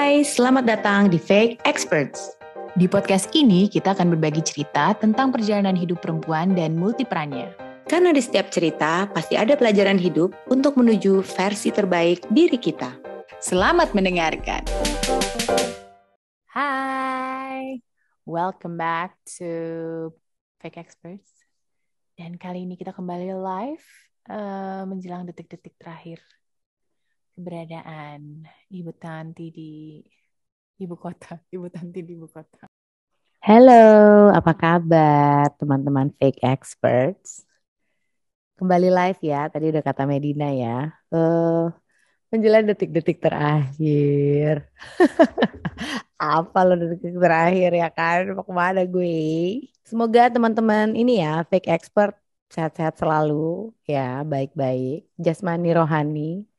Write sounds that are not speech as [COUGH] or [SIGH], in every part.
Hai, selamat datang di Fake Experts. Di podcast ini kita akan berbagi cerita tentang perjalanan hidup perempuan dan multiperannya. Karena di setiap cerita pasti ada pelajaran hidup untuk menuju versi terbaik diri kita. Selamat mendengarkan. Hai, welcome back to Fake Experts. Dan kali ini kita kembali live uh, menjelang detik-detik terakhir keberadaan Ibu Tanti di ibu kota, [LAUGHS] Ibu Tanti di ibu kota. Halo, apa kabar teman-teman fake experts? Kembali live ya, tadi udah kata Medina ya. Uh, menjelang detik-detik terakhir. [LAUGHS] apa lo detik-detik terakhir ya kan? Mau ke mana gue? Semoga teman-teman ini ya, fake expert sehat-sehat selalu ya, baik-baik. Jasmani rohani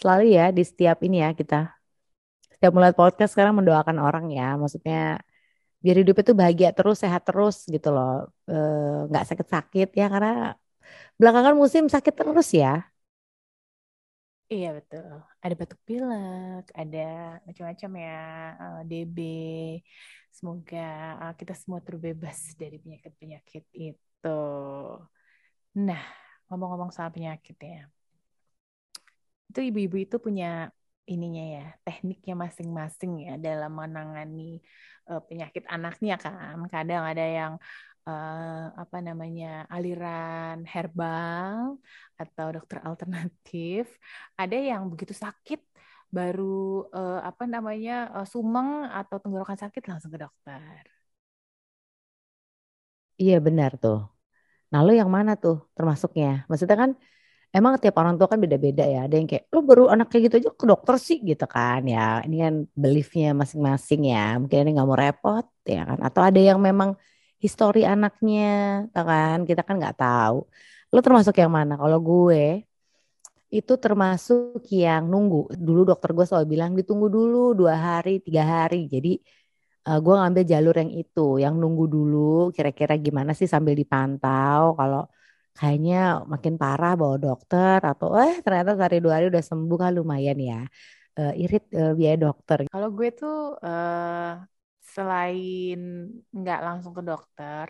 selalu ya di setiap ini ya kita setiap mulai podcast sekarang mendoakan orang ya maksudnya biar hidup itu bahagia terus sehat terus gitu loh nggak e, sakit-sakit ya karena belakangan musim sakit terus ya Iya betul. Ada batuk pilek, ada macam-macam ya, eh, DB. Semoga uh, kita semua terbebas dari penyakit-penyakit itu. Nah, ngomong-ngomong soal penyakit ya itu ibu-ibu itu punya ininya ya tekniknya masing-masing ya dalam menangani uh, penyakit anaknya kan. Kadang ada yang uh, apa namanya aliran herbal atau dokter alternatif. Ada yang begitu sakit baru uh, apa namanya uh, sumeng atau tenggorokan sakit langsung ke dokter. Iya benar tuh. Nah lo yang mana tuh termasuknya? Maksudnya kan emang tiap orang tua kan beda-beda ya. Ada yang kayak lo baru anak kayak gitu aja ke dokter sih gitu kan ya. Ini kan beliefnya masing-masing ya. Mungkin ini nggak mau repot ya kan. Atau ada yang memang histori anaknya, tau kan? Kita kan nggak tahu. Lo termasuk yang mana? Kalau gue itu termasuk yang nunggu. Dulu dokter gue selalu bilang ditunggu dulu dua hari, tiga hari. Jadi uh, gue ngambil jalur yang itu, yang nunggu dulu. Kira-kira gimana sih sambil dipantau. Kalau kayaknya makin parah bawa dokter atau eh ternyata sehari dua hari udah sembuh kan lumayan ya uh, irit uh, biaya dokter. Kalau gue tuh uh, selain nggak langsung ke dokter,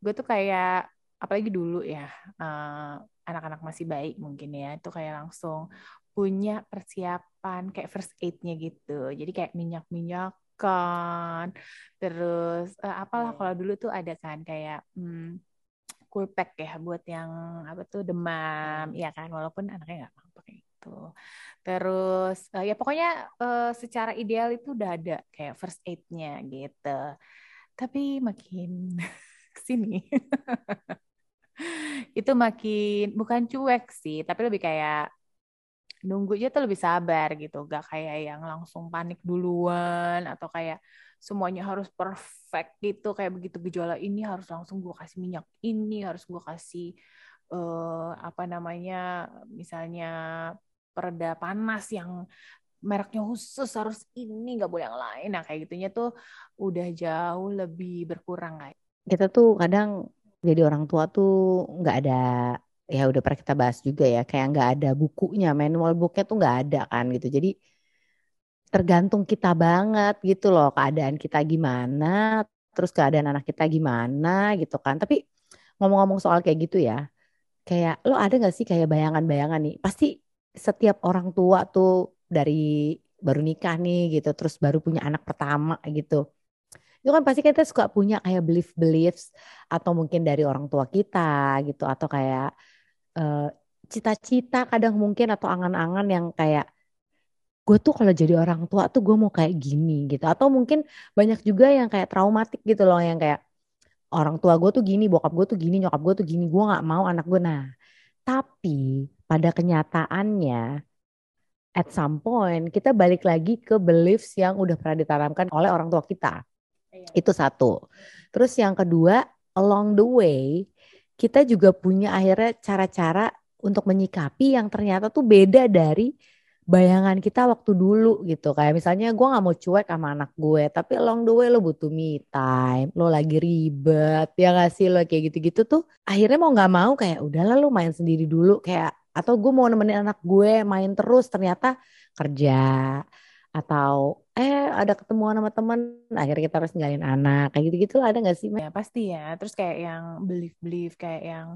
gue tuh kayak apalagi dulu ya anak anak-anak masih baik mungkin ya itu kayak langsung punya persiapan kayak first aid-nya gitu. Jadi kayak minyak-minyak kan terus uh, apalah kalau dulu tuh ada kan kayak hmm, cool pack ya buat yang apa tuh demam ya kan walaupun anaknya nggak mau pakai itu terus uh, ya pokoknya uh, secara ideal itu udah ada kayak first aid-nya gitu. Tapi makin [LAUGHS] ke sini. [LAUGHS] Itu makin bukan cuek sih tapi lebih kayak nunggu aja tuh lebih sabar gitu. Gak kayak yang langsung panik duluan atau kayak semuanya harus perfect gitu. Kayak begitu gejala ini harus langsung gue kasih minyak ini harus gue kasih uh, apa namanya misalnya pereda panas yang mereknya khusus harus ini nggak boleh yang lain. Nah kayak gitunya tuh udah jauh lebih berkurang kayak kita tuh kadang jadi orang tua tuh nggak ada ya udah pernah kita bahas juga ya kayak nggak ada bukunya manual booknya tuh nggak ada kan gitu jadi tergantung kita banget gitu loh keadaan kita gimana, terus keadaan anak kita gimana gitu kan. Tapi ngomong-ngomong soal kayak gitu ya, kayak lo ada gak sih kayak bayangan-bayangan nih? Pasti setiap orang tua tuh dari baru nikah nih gitu, terus baru punya anak pertama gitu. Itu kan pasti kita suka punya kayak belief-beliefs atau mungkin dari orang tua kita gitu atau kayak uh, cita-cita kadang mungkin atau angan-angan yang kayak gue tuh kalau jadi orang tua tuh gue mau kayak gini gitu. Atau mungkin banyak juga yang kayak traumatik gitu loh yang kayak orang tua gue tuh gini bokap gue tuh gini nyokap gue tuh gini gue nggak mau anak gue nah tapi pada kenyataannya at some point kita balik lagi ke beliefs yang udah pernah ditanamkan oleh orang tua kita. Iya. itu satu. Terus yang kedua along the way kita juga punya akhirnya cara-cara untuk menyikapi yang ternyata tuh beda dari bayangan kita waktu dulu gitu. Kayak misalnya gue nggak mau cuek sama anak gue tapi along the way lo butuh me time lo lagi ribet ya gak sih? Lo kayak gitu-gitu tuh akhirnya mau nggak mau kayak udahlah lo main sendiri dulu. Kayak atau gue mau nemenin anak gue main terus ternyata kerja atau eh ada ketemuan sama teman akhirnya kita harus ninggalin anak. Kayak gitu gitu ada nggak sih ya pasti ya. Terus kayak yang belief belief kayak yang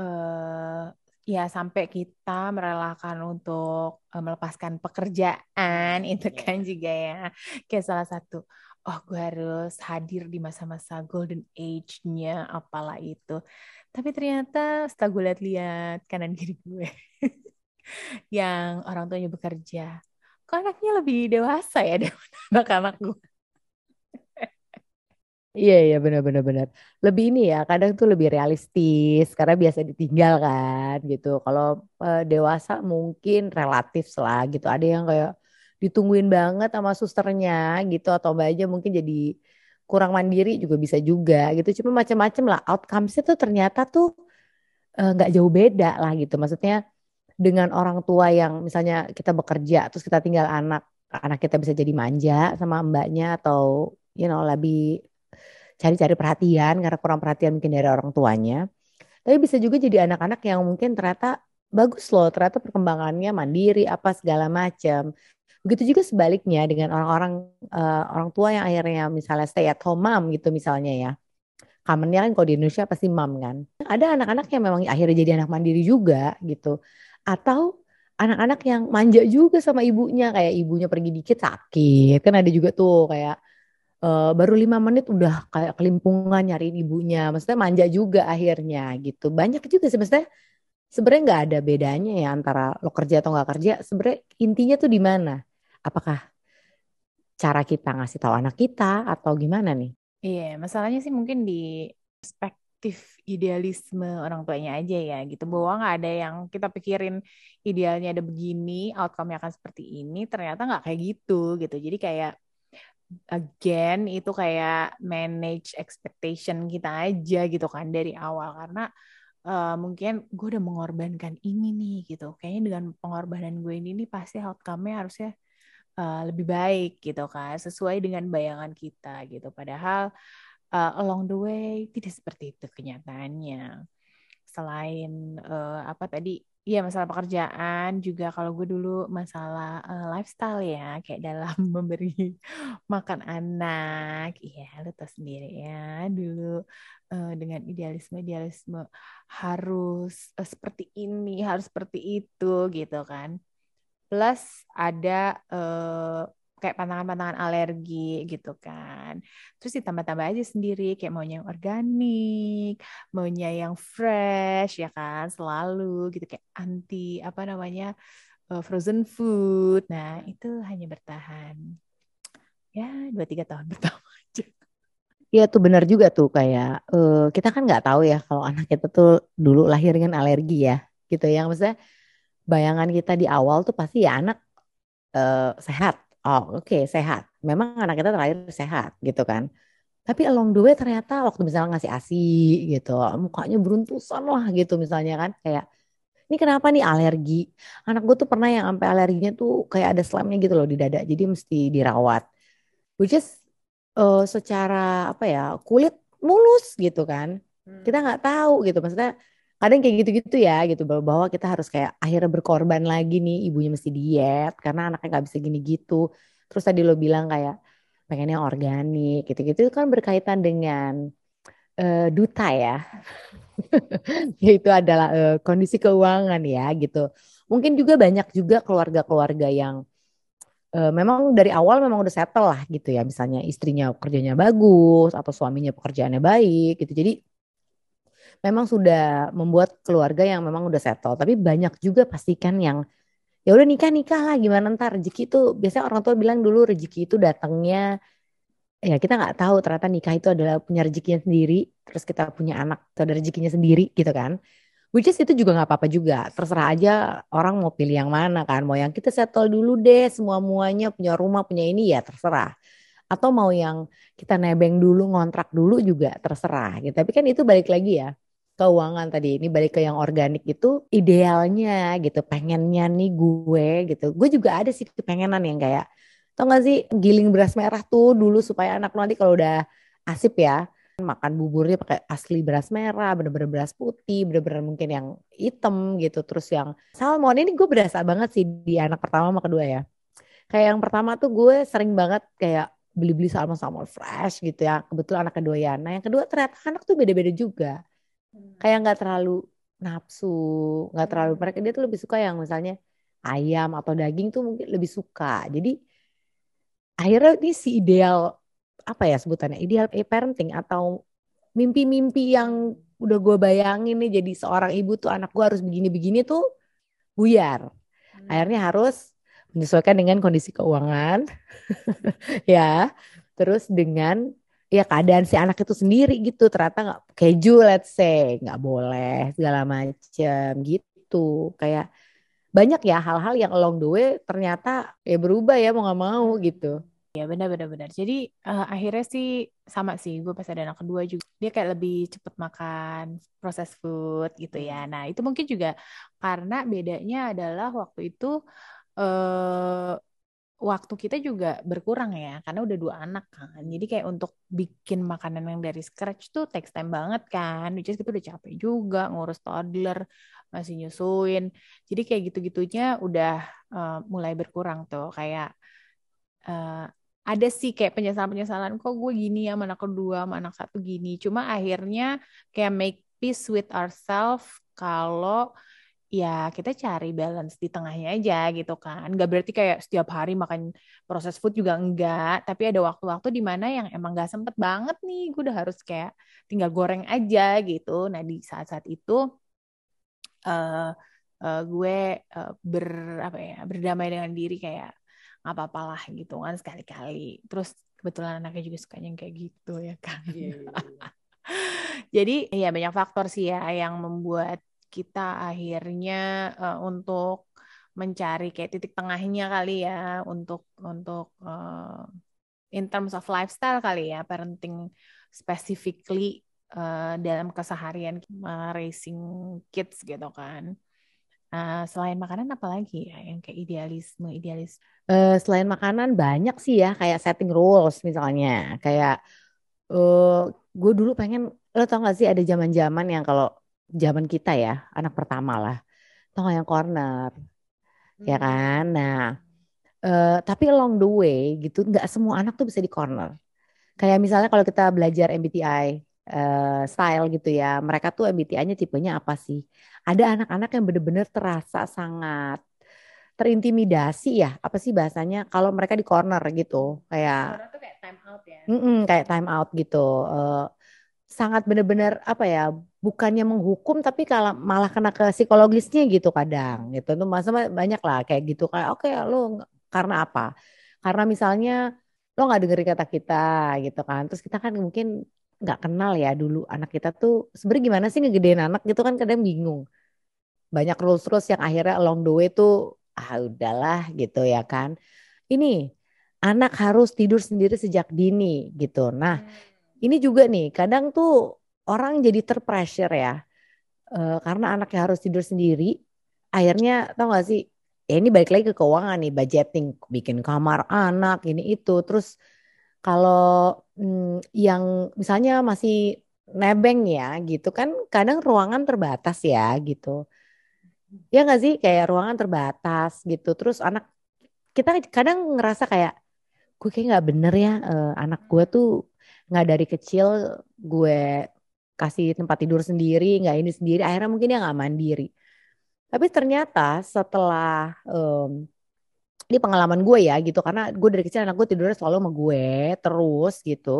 uh, ya sampai kita merelakan untuk uh, melepaskan pekerjaan itu iya. kan juga ya. Kayak salah satu oh gue harus hadir di masa-masa golden age-nya apalah itu. Tapi ternyata setelah gue lihat-lihat kanan kiri gue [LAUGHS] yang orang tuanya bekerja kok anaknya lebih dewasa ya [LAUGHS] daripada anak-anak gue. Iya iya benar-benar benar. Lebih ini ya kadang tuh lebih realistis karena biasa ditinggal kan gitu. Kalau uh, dewasa mungkin relatif lah gitu. Ada yang kayak ditungguin banget sama susternya gitu atau mbak aja mungkin jadi kurang mandiri juga bisa juga gitu. Cuma macam-macam lah outcomes-nya tuh ternyata tuh eh, nggak uh, jauh beda lah gitu. Maksudnya dengan orang tua yang misalnya kita bekerja terus kita tinggal anak anak kita bisa jadi manja sama mbaknya atau you know lebih cari-cari perhatian karena kurang perhatian mungkin dari orang tuanya. Tapi bisa juga jadi anak-anak yang mungkin ternyata bagus loh ternyata perkembangannya mandiri apa segala macam. Begitu juga sebaliknya dengan orang-orang uh, orang tua yang akhirnya misalnya stay at home mom gitu misalnya ya. Kamennya kan kalau di Indonesia pasti mom kan. Ada anak-anak yang memang akhirnya jadi anak mandiri juga gitu atau anak-anak yang manja juga sama ibunya. Kayak ibunya pergi dikit sakit. Kan ada juga tuh kayak uh, baru lima menit udah kayak kelimpungan nyariin ibunya. Maksudnya manja juga akhirnya gitu. Banyak juga sih maksudnya sebenarnya nggak ada bedanya ya antara lo kerja atau nggak kerja. Sebenarnya intinya tuh di mana? Apakah cara kita ngasih tahu anak kita atau gimana nih? Iya masalahnya sih mungkin di spek perspektif idealisme orang tuanya aja ya gitu. Bahwa nggak ada yang kita pikirin idealnya ada begini outcome-nya akan seperti ini ternyata nggak kayak gitu gitu. Jadi kayak again itu kayak manage expectation kita aja gitu kan dari awal. Karena uh, mungkin gue udah mengorbankan ini nih gitu. Kayaknya dengan pengorbanan gue ini nih pasti outcome-nya harusnya uh, lebih baik gitu kan. Sesuai dengan bayangan kita gitu. Padahal uh, along the way tidak seperti itu kenyataannya. Selain uh, apa tadi Iya masalah pekerjaan juga kalau gue dulu masalah uh, lifestyle ya kayak dalam [LAUGHS] memberi makan anak iya lu tau sendiri ya dulu dengan idealisme idealisme harus uh, seperti ini harus seperti itu gitu kan plus ada uh, kayak pantangan-pantangan alergi gitu kan. Terus ditambah-tambah aja sendiri kayak maunya yang organik, maunya yang fresh ya kan, selalu gitu kayak anti apa namanya uh, frozen food. Nah itu hanya bertahan ya dua tiga tahun [LAUGHS] pertama aja. Iya tuh benar juga tuh kayak uh, kita kan nggak tahu ya kalau anak kita tuh dulu lahir dengan alergi ya gitu yang maksudnya bayangan kita di awal tuh pasti ya anak uh, sehat oh oke okay, sehat. Memang anak kita terakhir sehat gitu kan. Tapi along the way ternyata waktu misalnya ngasih ASI gitu, mukanya beruntusan lah gitu misalnya kan. Kayak, ini kenapa nih alergi? Anak gue tuh pernah yang sampai alerginya tuh kayak ada slamnya gitu loh di dada. Jadi mesti dirawat. Which is uh, secara apa ya, kulit mulus gitu kan. Hmm. Kita nggak tahu gitu. Maksudnya kadang kayak gitu-gitu ya gitu. Bahwa kita harus kayak akhirnya berkorban lagi nih ibunya mesti diet karena anaknya nggak bisa gini gitu. Terus tadi lo bilang kayak pengennya organik gitu-gitu itu kan berkaitan dengan uh, duta ya. [LAUGHS] Yaitu adalah uh, kondisi keuangan ya gitu. Mungkin juga banyak juga keluarga-keluarga yang uh, memang dari awal memang udah settle lah gitu ya. Misalnya istrinya kerjanya bagus atau suaminya pekerjaannya baik gitu. Jadi memang sudah membuat keluarga yang memang udah settle. Tapi banyak juga pastikan yang ya udah nikah nikah lah gimana ntar? Rezeki itu biasanya orang tua bilang dulu rezeki itu datangnya ya kita nggak tahu ternyata nikah itu adalah punya rezekinya sendiri terus kita punya anak itu ada rezekinya sendiri gitu kan. Which is itu juga nggak apa-apa juga. Terserah aja orang mau pilih yang mana kan. Mau yang kita settle dulu deh semua muanya punya rumah punya ini ya terserah atau mau yang kita nebeng dulu ngontrak dulu juga terserah gitu. Tapi kan itu balik lagi ya keuangan tadi. Ini balik ke yang organik itu idealnya gitu. Pengennya nih gue gitu. Gue juga ada sih kepengenan yang kayak tau gak sih giling beras merah tuh dulu supaya anak nanti kalau udah asip ya makan buburnya pakai asli beras merah, bener-bener beras putih, bener-bener mungkin yang hitam gitu, terus yang salmon ini gue berasa banget sih di anak pertama sama kedua ya. kayak yang pertama tuh gue sering banget kayak beli-beli salmon-salmon fresh gitu ya. Kebetulan anak kedua ya. Nah yang kedua ternyata anak tuh beda-beda juga. Hmm. Kayak nggak terlalu nafsu, nggak terlalu mereka dia tuh lebih suka yang misalnya ayam atau daging tuh mungkin lebih suka. Jadi akhirnya ini si ideal apa ya sebutannya ideal parenting atau mimpi-mimpi yang udah gue bayangin nih jadi seorang ibu tuh anak gue harus begini-begini tuh buyar. Hmm. Akhirnya harus menyesuaikan dengan kondisi keuangan. [LAUGHS] Ya terus dengan ya keadaan si anak itu sendiri gitu. Ternyata nggak keju let's say. Nggak boleh segala macem gitu. Kayak banyak ya hal-hal yang along the way ternyata ya berubah ya mau nggak mau gitu. Ya benar-benar benar. Jadi uh, akhirnya sih sama sih gue pas ada anak kedua juga dia kayak lebih cepet makan proses food gitu ya. Nah itu mungkin juga karena bedanya adalah waktu itu uh, waktu kita juga berkurang ya karena udah dua anak kan. Jadi kayak untuk bikin makanan yang dari scratch tuh takes time banget kan. Which is kita udah capek juga ngurus toddler masih nyusuin. Jadi kayak gitu-gitunya udah uh, mulai berkurang tuh. Kayak uh, ada sih kayak penyesalan-penyesalan kok gue gini ya anak kedua sama anak satu gini? Cuma akhirnya kayak make peace with ourselves kalau ya kita cari balance di tengahnya aja gitu kan. Gak berarti kayak setiap hari makan proses food juga enggak, tapi ada waktu-waktu di mana yang emang gak sempet banget nih, gue udah harus kayak tinggal goreng aja gitu. Nah di saat-saat itu uh, uh, gue uh, ber apa ya berdamai dengan diri kayak nggak apa-apa lah gitu kan sekali-kali. Terus kebetulan anaknya juga sukanya kayak gitu ya kan. Yeah, yeah, yeah. Jadi ya banyak faktor sih ya yang membuat kita akhirnya uh, untuk mencari kayak titik tengahnya kali ya untuk untuk uh, in terms of lifestyle kali ya parenting specifically uh, dalam keseharian uh, raising kids gitu kan. Uh, selain makanan apa lagi ya yang kayak idealisme idealis? Uh, selain makanan banyak sih ya kayak setting rules misalnya kayak uh, gue dulu pengen lo tau gak sih ada zaman-zaman yang kalau zaman kita ya, anak pertama lah. Tau gak yang corner? Ya hmm. Ya kan? Nah, uh, tapi along the way gitu, nggak semua anak tuh bisa di corner. Kayak misalnya kalau kita belajar MBTI uh, eh, style gitu ya, mereka tuh MBTI-nya tipenya apa sih? Ada anak-anak yang bener-bener terasa sangat terintimidasi ya, apa sih bahasanya? Kalau mereka di corner gitu, kayak. Corner tuh kayak time out ya? Mm -mm, kayak time out gitu. Uh, sangat benar-benar apa ya bukannya menghukum tapi kalau malah kena ke psikologisnya gitu kadang gitu. Tuh masa banyak lah kayak gitu kayak oke okay, lo karena apa? Karena misalnya lo nggak dengerin kata kita gitu kan. Terus kita kan mungkin nggak kenal ya dulu anak kita tuh sebenarnya gimana sih ngegedein anak? gitu kan kadang bingung. Banyak rules rules yang akhirnya along the way tuh ah udahlah gitu ya kan. Ini anak harus tidur sendiri sejak dini gitu. Nah hmm ini juga nih kadang tuh orang jadi terpressure ya. Uh, karena anaknya harus tidur sendiri akhirnya tau gak sih ya ini balik lagi ke keuangan nih budgeting bikin kamar anak ini itu. Terus kalau hmm, yang misalnya masih nebeng ya gitu kan kadang ruangan terbatas ya gitu. Ya nggak sih kayak ruangan terbatas gitu. Terus anak kita kadang ngerasa kayak gue kayak nggak bener ya uh, anak gue tuh nggak dari kecil gue kasih tempat tidur sendiri nggak ini sendiri akhirnya mungkin dia nggak mandiri. Tapi ternyata setelah um, ini pengalaman gue ya gitu karena gue dari kecil anak gue tidurnya selalu sama gue terus gitu.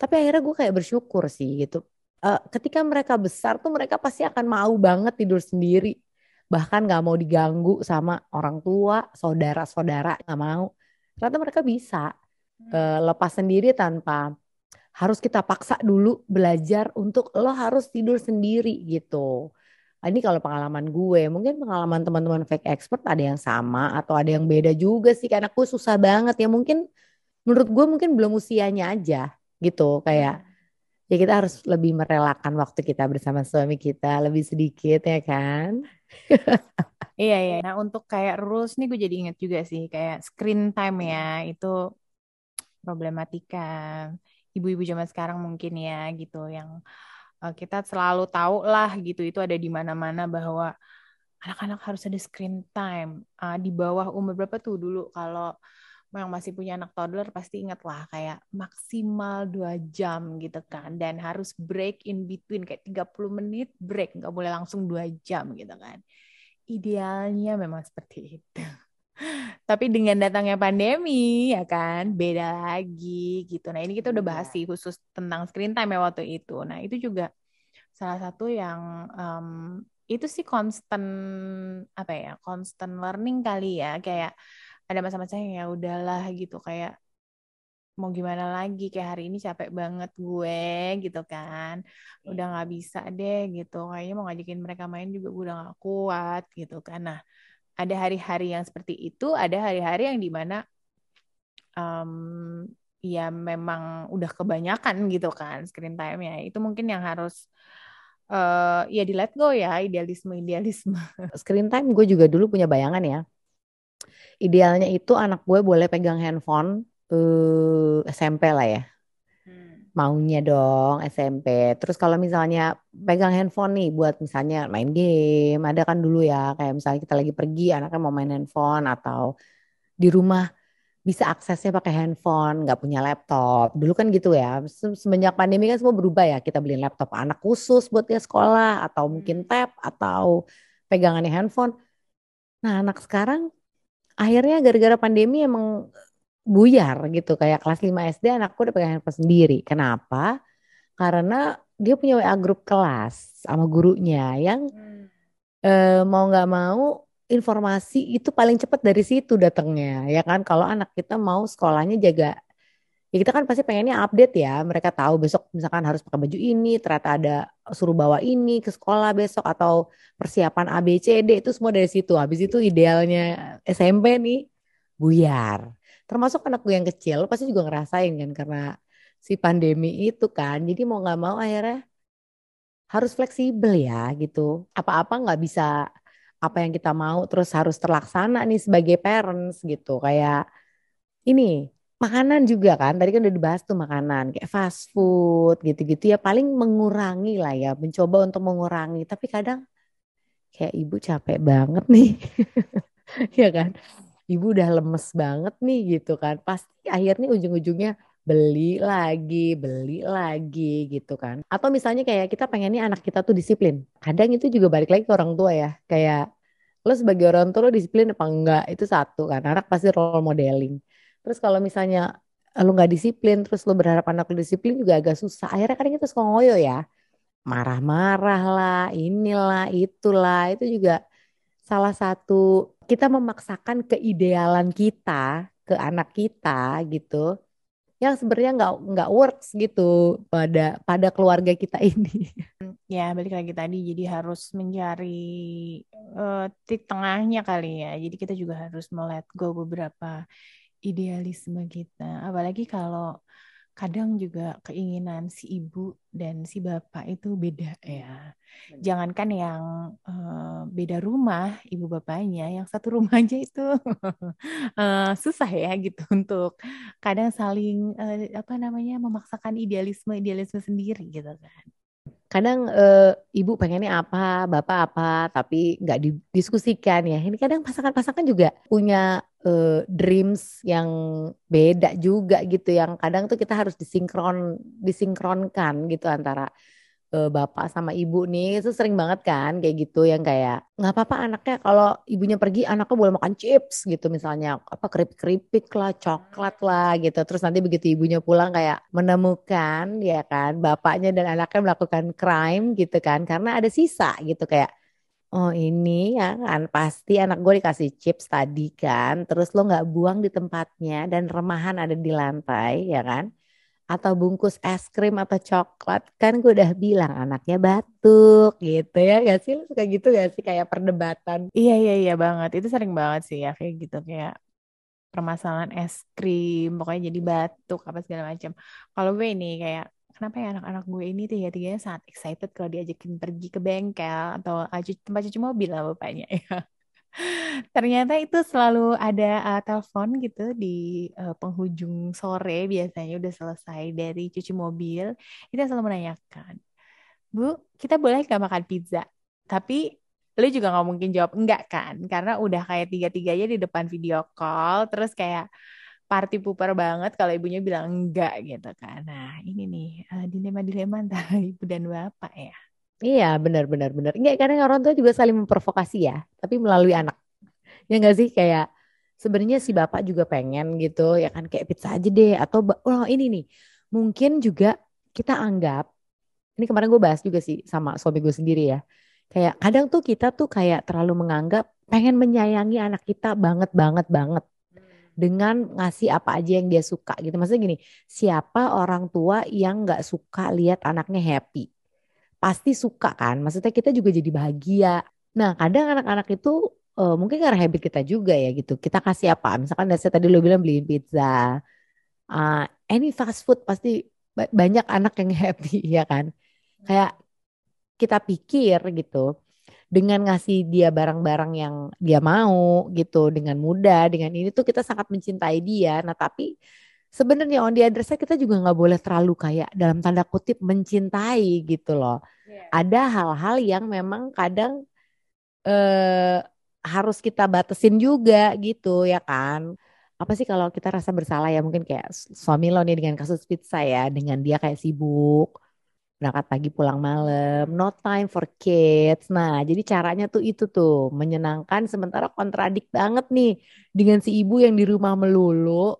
Tapi akhirnya gue kayak bersyukur sih gitu. Uh, ketika mereka besar tuh mereka pasti akan mau banget tidur sendiri. Bahkan nggak mau diganggu sama orang tua saudara-saudara nggak mau. Ternyata mereka bisa uh, lepas sendiri tanpa harus kita paksa dulu belajar untuk lo harus tidur sendiri gitu. Nah, ini kalau pengalaman gue, mungkin pengalaman teman-teman fake expert ada yang sama atau ada yang beda juga sih karena gue susah banget ya mungkin menurut gue mungkin belum usianya aja gitu kayak ya kita harus lebih merelakan waktu kita bersama suami kita lebih sedikit ya kan. [LAUGHS] iya iya. Nah untuk kayak rules nih gue jadi inget juga sih kayak screen time ya itu problematika ibu-ibu zaman sekarang mungkin ya gitu yang uh, kita selalu tahu lah gitu itu ada di mana-mana bahwa anak-anak harus ada screen time. Uh, di bawah umur berapa tuh dulu? Kalau yang masih punya anak toddler pasti ingat lah kayak maksimal dua jam gitu kan. Dan harus break in between kayak 30 menit break nggak boleh langsung dua jam gitu kan. Idealnya memang seperti itu tapi dengan datangnya pandemi ya kan beda lagi gitu. Nah ini kita udah bahas iya. sih khusus tentang screen time ya waktu itu. Nah itu juga salah satu yang um, itu sih constant apa ya constant learning kali ya. Kayak ada masa-masa yang ya udahlah gitu kayak mau gimana lagi kayak hari ini capek banget gue gitu kan. Udah nggak bisa deh gitu. Kayaknya mau ngajakin mereka main juga gue udah gak kuat gitu kan. Nah ada hari-hari yang seperti itu ada hari-hari yang di mana um, ya memang udah kebanyakan gitu kan screen time ya itu mungkin yang harus uh, ya di let go ya idealisme idealisme [LAUGHS] screen time gue juga dulu punya bayangan ya. Idealnya itu anak gue boleh pegang handphone uh, eh, SMP lah ya. Maunya dong SMP. Terus kalau misalnya pegang handphone nih buat misalnya main game, ada kan dulu ya kayak misalnya kita lagi pergi anaknya mau main handphone atau di rumah bisa aksesnya pakai handphone, nggak punya laptop. Dulu kan gitu ya. Semenjak pandemi kan semua berubah ya. Kita beliin laptop anak khusus buat dia sekolah atau mungkin hmm. tab atau pegangannya handphone. Nah, anak sekarang akhirnya gara-gara pandemi emang buyar gitu kayak kelas 5 SD anakku udah pegang handphone sendiri. Kenapa? Karena dia punya WA grup kelas sama gurunya yang hmm. eh, mau nggak mau informasi itu paling cepat dari situ datangnya ya kan kalau anak kita mau sekolahnya jaga ya kita kan pasti pengennya update ya mereka tahu besok misalkan harus pakai baju ini ternyata ada suruh bawa ini ke sekolah besok atau persiapan A B C D itu semua dari situ habis itu idealnya SMP nih buyar termasuk anak gue yang kecil pasti juga ngerasain kan karena si pandemi itu kan. Jadi mau nggak mau akhirnya harus fleksibel ya gitu. Apa-apa nggak bisa apa yang kita mau terus harus terlaksana nih sebagai parents gitu. Kayak ini makanan juga kan. Tadi kan udah dibahas tuh makanan kayak fast food gitu-gitu. Ya paling mengurangi lah ya mencoba untuk mengurangi. Tapi kadang kayak ibu capek banget nih. [LAUGHS] Ya kan ibu udah lemes banget nih gitu kan. Pasti akhirnya ujung-ujungnya beli lagi beli lagi gitu kan. Atau misalnya kayak kita pengennya anak kita tuh disiplin. Kadang itu juga balik lagi ke orang tua ya. Kayak lo sebagai orang tua lo disiplin apa enggak? Itu satu kan. Anak pasti role modeling. Terus kalau misalnya lu nggak disiplin, terus lu berharap anak lu disiplin juga agak susah. Akhirnya kadang kita suka ngoyo ya. Marah-marah lah, inilah, itulah. Itu juga salah satu kita memaksakan keidealan kita ke anak kita gitu yang sebenarnya nggak nggak works gitu pada pada keluarga kita [LAUGHS] ini. Ya balik lagi tadi jadi harus mencari uh, titik tengahnya kali ya. Jadi kita juga harus melet go beberapa idealisme kita. Apalagi kalau kadang juga keinginan si ibu dan si bapak itu beda ya. Jangankan yang uh, beda rumah ibu bapaknya, yang satu [LAUGHS] rumah aja itu uh, [LAUGHS] susah ya gitu untuk kadang saling uh, apa namanya memaksakan idealisme idealisme sendiri gitu kan kadang uh, ibu pengennya apa, bapak apa, tapi nggak didiskusikan ya. Ini kadang pasangan-pasangan juga punya uh, dreams yang beda juga gitu, yang kadang tuh kita harus disinkron, disinkronkan gitu antara uh, bapak sama ibu nih. Itu sering banget kan kayak gitu yang kayak nggak apa-apa anaknya kalau ibunya pergi anaknya boleh makan chips gitu misalnya. Apa keripik-keripik lah coklat lah gitu. Terus nanti begitu ibunya pulang kayak menemukan ya kan bapaknya dan anaknya melakukan crime gitu kan karena ada sisa gitu kayak Oh ini ya kan pasti anak gue dikasih chips tadi kan terus lo nggak buang di tempatnya dan remahan ada di lantai ya kan? Atau bungkus es krim atau coklat kan gue udah bilang anaknya batuk gitu ya gak sih? Lu suka gitu gak sih? Kayak perdebatan. Iya iya iya banget. Itu sering banget sih ya kayak gitu kayak permasalahan es krim pokoknya jadi batuk apa segala macam. Kalau gue ini kayak kenapa ya anak-anak gue ini tiga-tiganya sangat excited kalau diajakin pergi ke bengkel atau tempat cuci mobil lah bapaknya [LAUGHS] ya Ternyata itu selalu ada uh, telepon gitu di uh, penghujung sore biasanya udah selesai dari cuci mobil. Kita selalu menanyakan, Bu, kita boleh nggak makan pizza? Tapi lu juga nggak mungkin jawab enggak kan karena udah kayak tiga-tiganya di depan video call terus kayak party pooper banget kalau ibunya bilang enggak gitu kan. Nah ini nih uh, dilema-dilema antara [LAUGHS] ibu dan bapak ya. Iya benar benar enggak kadang orang tua juga saling memprovokasi ya tapi melalui anak. Ya enggak sih? Kayak sebenarnya si bapak juga pengen gitu ya kan? Kayak pizza aja deh atau oh ini nih. Mungkin juga kita anggap ini kemarin gue bahas juga sih sama suami gue sendiri ya. Kayak kadang tuh kita tuh kayak terlalu menganggap pengen menyayangi anak kita banget banget banget dengan ngasih apa aja yang dia suka gitu maksudnya gini siapa orang tua yang nggak suka lihat anaknya happy pasti suka kan maksudnya kita juga jadi bahagia nah kadang anak-anak itu uh, mungkin karena habit kita juga ya gitu. Kita kasih apa? Misalkan dari tadi lo bilang beliin pizza, uh, any fast food pasti banyak anak yang [LAUGHS] happy ya kan. Kayak kita pikir gitu dengan ngasih dia barang-barang yang dia mau gitu dengan mudah dengan ini tuh kita sangat mencintai dia. Nah tapi sebenarnya on the other side kita juga nggak boleh terlalu kayak dalam tanda kutip mencintai gitu loh. Yeah. Ada hal-hal yang memang kadang eh, harus kita batasin juga gitu ya kan. Apa sih kalau kita rasa bersalah ya mungkin kayak suami lo nih dengan kasus pizza ya dengan dia kayak sibuk berangkat pagi pulang malam, no time for kids. Nah, jadi caranya tuh itu tuh menyenangkan sementara kontradik banget nih dengan si ibu yang di rumah melulu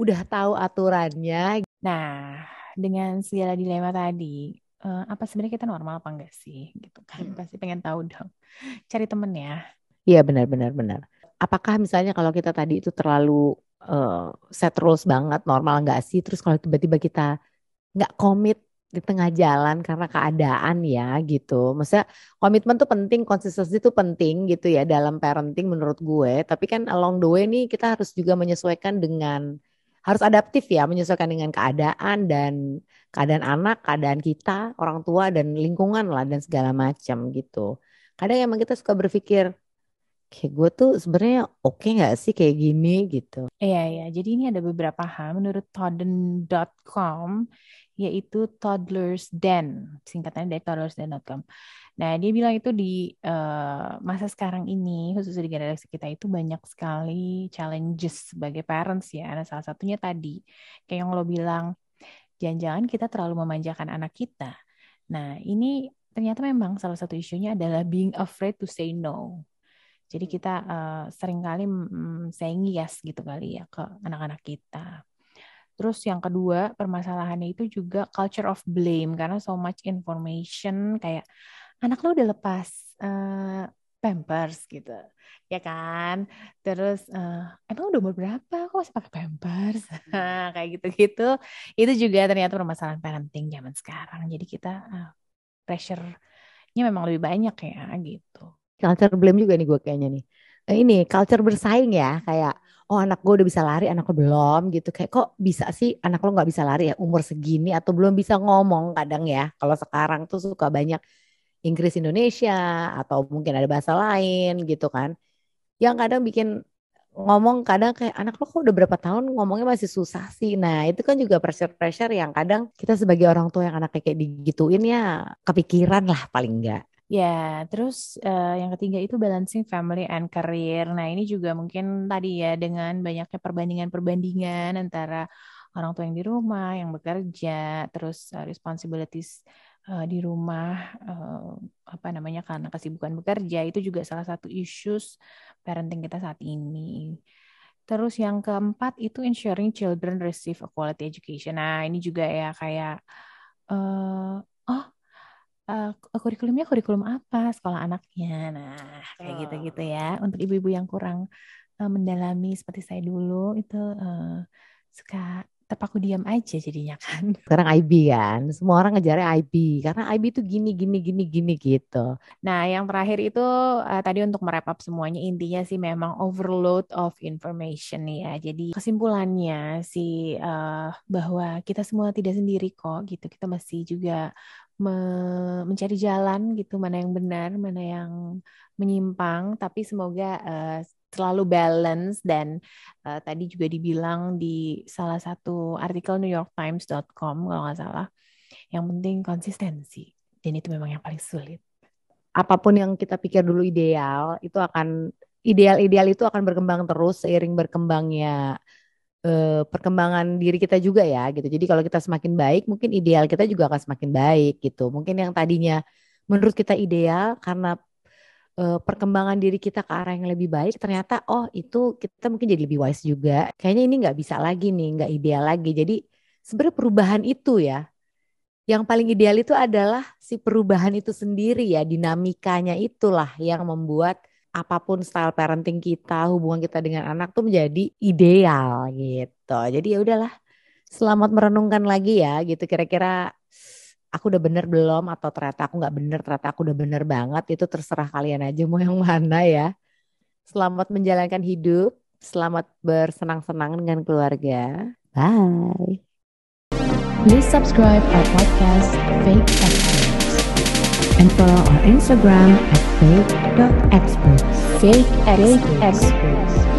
udah tahu aturannya. Nah, dengan segala dilema tadi, uh, apa sebenarnya kita normal apa enggak sih gitu kan? Hmm. Pasti pengen tahu dong. Cari temen ya. Iya benar-benar benar. Apakah misalnya kalau kita tadi itu terlalu uh, set rules banget normal enggak sih? Terus kalau tiba-tiba kita nggak komit di tengah jalan karena keadaan ya gitu. Maksudnya komitmen tuh penting, konsistensi tuh penting gitu ya dalam parenting menurut gue. Tapi kan along the way nih kita harus juga menyesuaikan dengan harus adaptif ya, menyesuaikan dengan keadaan dan keadaan anak, keadaan kita, orang tua dan lingkungan lah dan segala macam gitu. Kadang emang kita suka berpikir kayak gue tuh sebenarnya oke okay gak sih kayak gini gitu. Iya iya, jadi ini ada beberapa hal menurut Todden.com yaitu Toddlers Den, singkatannya dari toddlersden.com. Nah, dia bilang itu di uh, masa sekarang ini, khususnya di generasi kita itu banyak sekali challenges sebagai parents ya. Nah, salah satunya tadi, kayak yang lo bilang, jangan-jangan kita terlalu memanjakan anak kita. Nah, ini ternyata memang salah satu isunya adalah being afraid to say no. Jadi kita uh, sering kali mm, saying yes gitu kali ya ke anak-anak kita. Terus yang kedua, permasalahannya itu juga culture of blame karena so much information kayak anak lo udah lepas uh, pampers gitu ya kan? Terus uh, emang udah umur berapa? Kok masih pakai pampers? [LAUGHS] Kayak gitu-gitu. Itu juga ternyata permasalahan parenting zaman sekarang. Jadi kita uh, pressure-nya memang lebih banyak ya gitu. Culture blame juga nih gue kayaknya nih. Ini culture bersaing ya kayak oh anak gue udah bisa lari, anak lo belum gitu. Kayak kok bisa sih anak lo nggak bisa lari ya umur segini atau belum bisa ngomong kadang ya. Kalau sekarang tuh suka banyak Inggris Indonesia atau mungkin ada bahasa lain gitu kan. Yang kadang bikin ngomong kadang kayak anak lo kok udah berapa tahun ngomongnya masih susah sih. Nah itu kan juga pressure-pressure yang kadang kita sebagai orang tua yang anaknya kayak digituin ya kepikiran lah paling enggak. Ya, terus uh, yang ketiga itu balancing family and career. Nah, ini juga mungkin tadi ya dengan banyaknya perbandingan-perbandingan antara orang tua yang di rumah, yang bekerja, terus uh, responsibilities uh, di rumah, uh, apa namanya karena kesibukan bekerja itu juga salah satu issues parenting kita saat ini. Terus yang keempat itu ensuring children receive a quality education. Nah, ini juga ya kayak uh, oh uh, kurikulumnya kurikulum apa sekolah anaknya. Nah, kayak gitu-gitu ya. Untuk ibu-ibu yang kurang uh, mendalami seperti saya dulu itu uh, suka terpaku diam aja jadinya kan. [LAUGHS] Sekarang IB kan, semua orang ngejarnya IB karena IB itu gini gini gini gini gitu. Nah, yang terakhir itu uh, tadi untuk merap up semuanya intinya sih memang overload of information ya. Jadi kesimpulannya sih uh, bahwa kita semua tidak sendiri kok gitu. Kita masih juga me mencari jalan gitu mana yang benar mana yang menyimpang. Tapi semoga uh, selalu balance dan uh, tadi juga dibilang di salah satu artikel New York Times.com kalau nggak salah. Yang penting konsistensi. Dan itu memang yang paling sulit. Apa pun yang kita pikir dulu ideal itu akan ideal-ideal itu akan berkembang terus seiring berkembangnya eh, perkembangan diri kita juga ya gitu. Jadi kalau kita semakin baik, mungkin ideal kita juga akan semakin baik gitu. Mungkin yang tadinya menurut kita ideal karena eh, perkembangan diri kita ke arah yang lebih baik, ternyata oh itu kita mungkin jadi lebih wise juga. Kayaknya ini nggak bisa lagi nih, nggak ideal lagi. Jadi sebenarnya perubahan itu ya yang paling ideal itu adalah si perubahan itu sendiri ya dinamikanya itulah yang membuat apa pun style parenting kita hubungan kita dengan anak tuh menjadi ideal gitu. Jadi ya udahlah selamat merenungkan lagi ya gitu. Kira-kira aku udah bener belum? Atau ternyata aku nggak bener ternyata aku udah bener banget? Itu terserah kalian aja mau yang mana ya. Selamat menjalankan hidup selamat bersenang-senang dengan keluarga. Bye. Please subscribe our podcast, Fake Experts. And follow our Instagram at fake.experts. Fake Experts.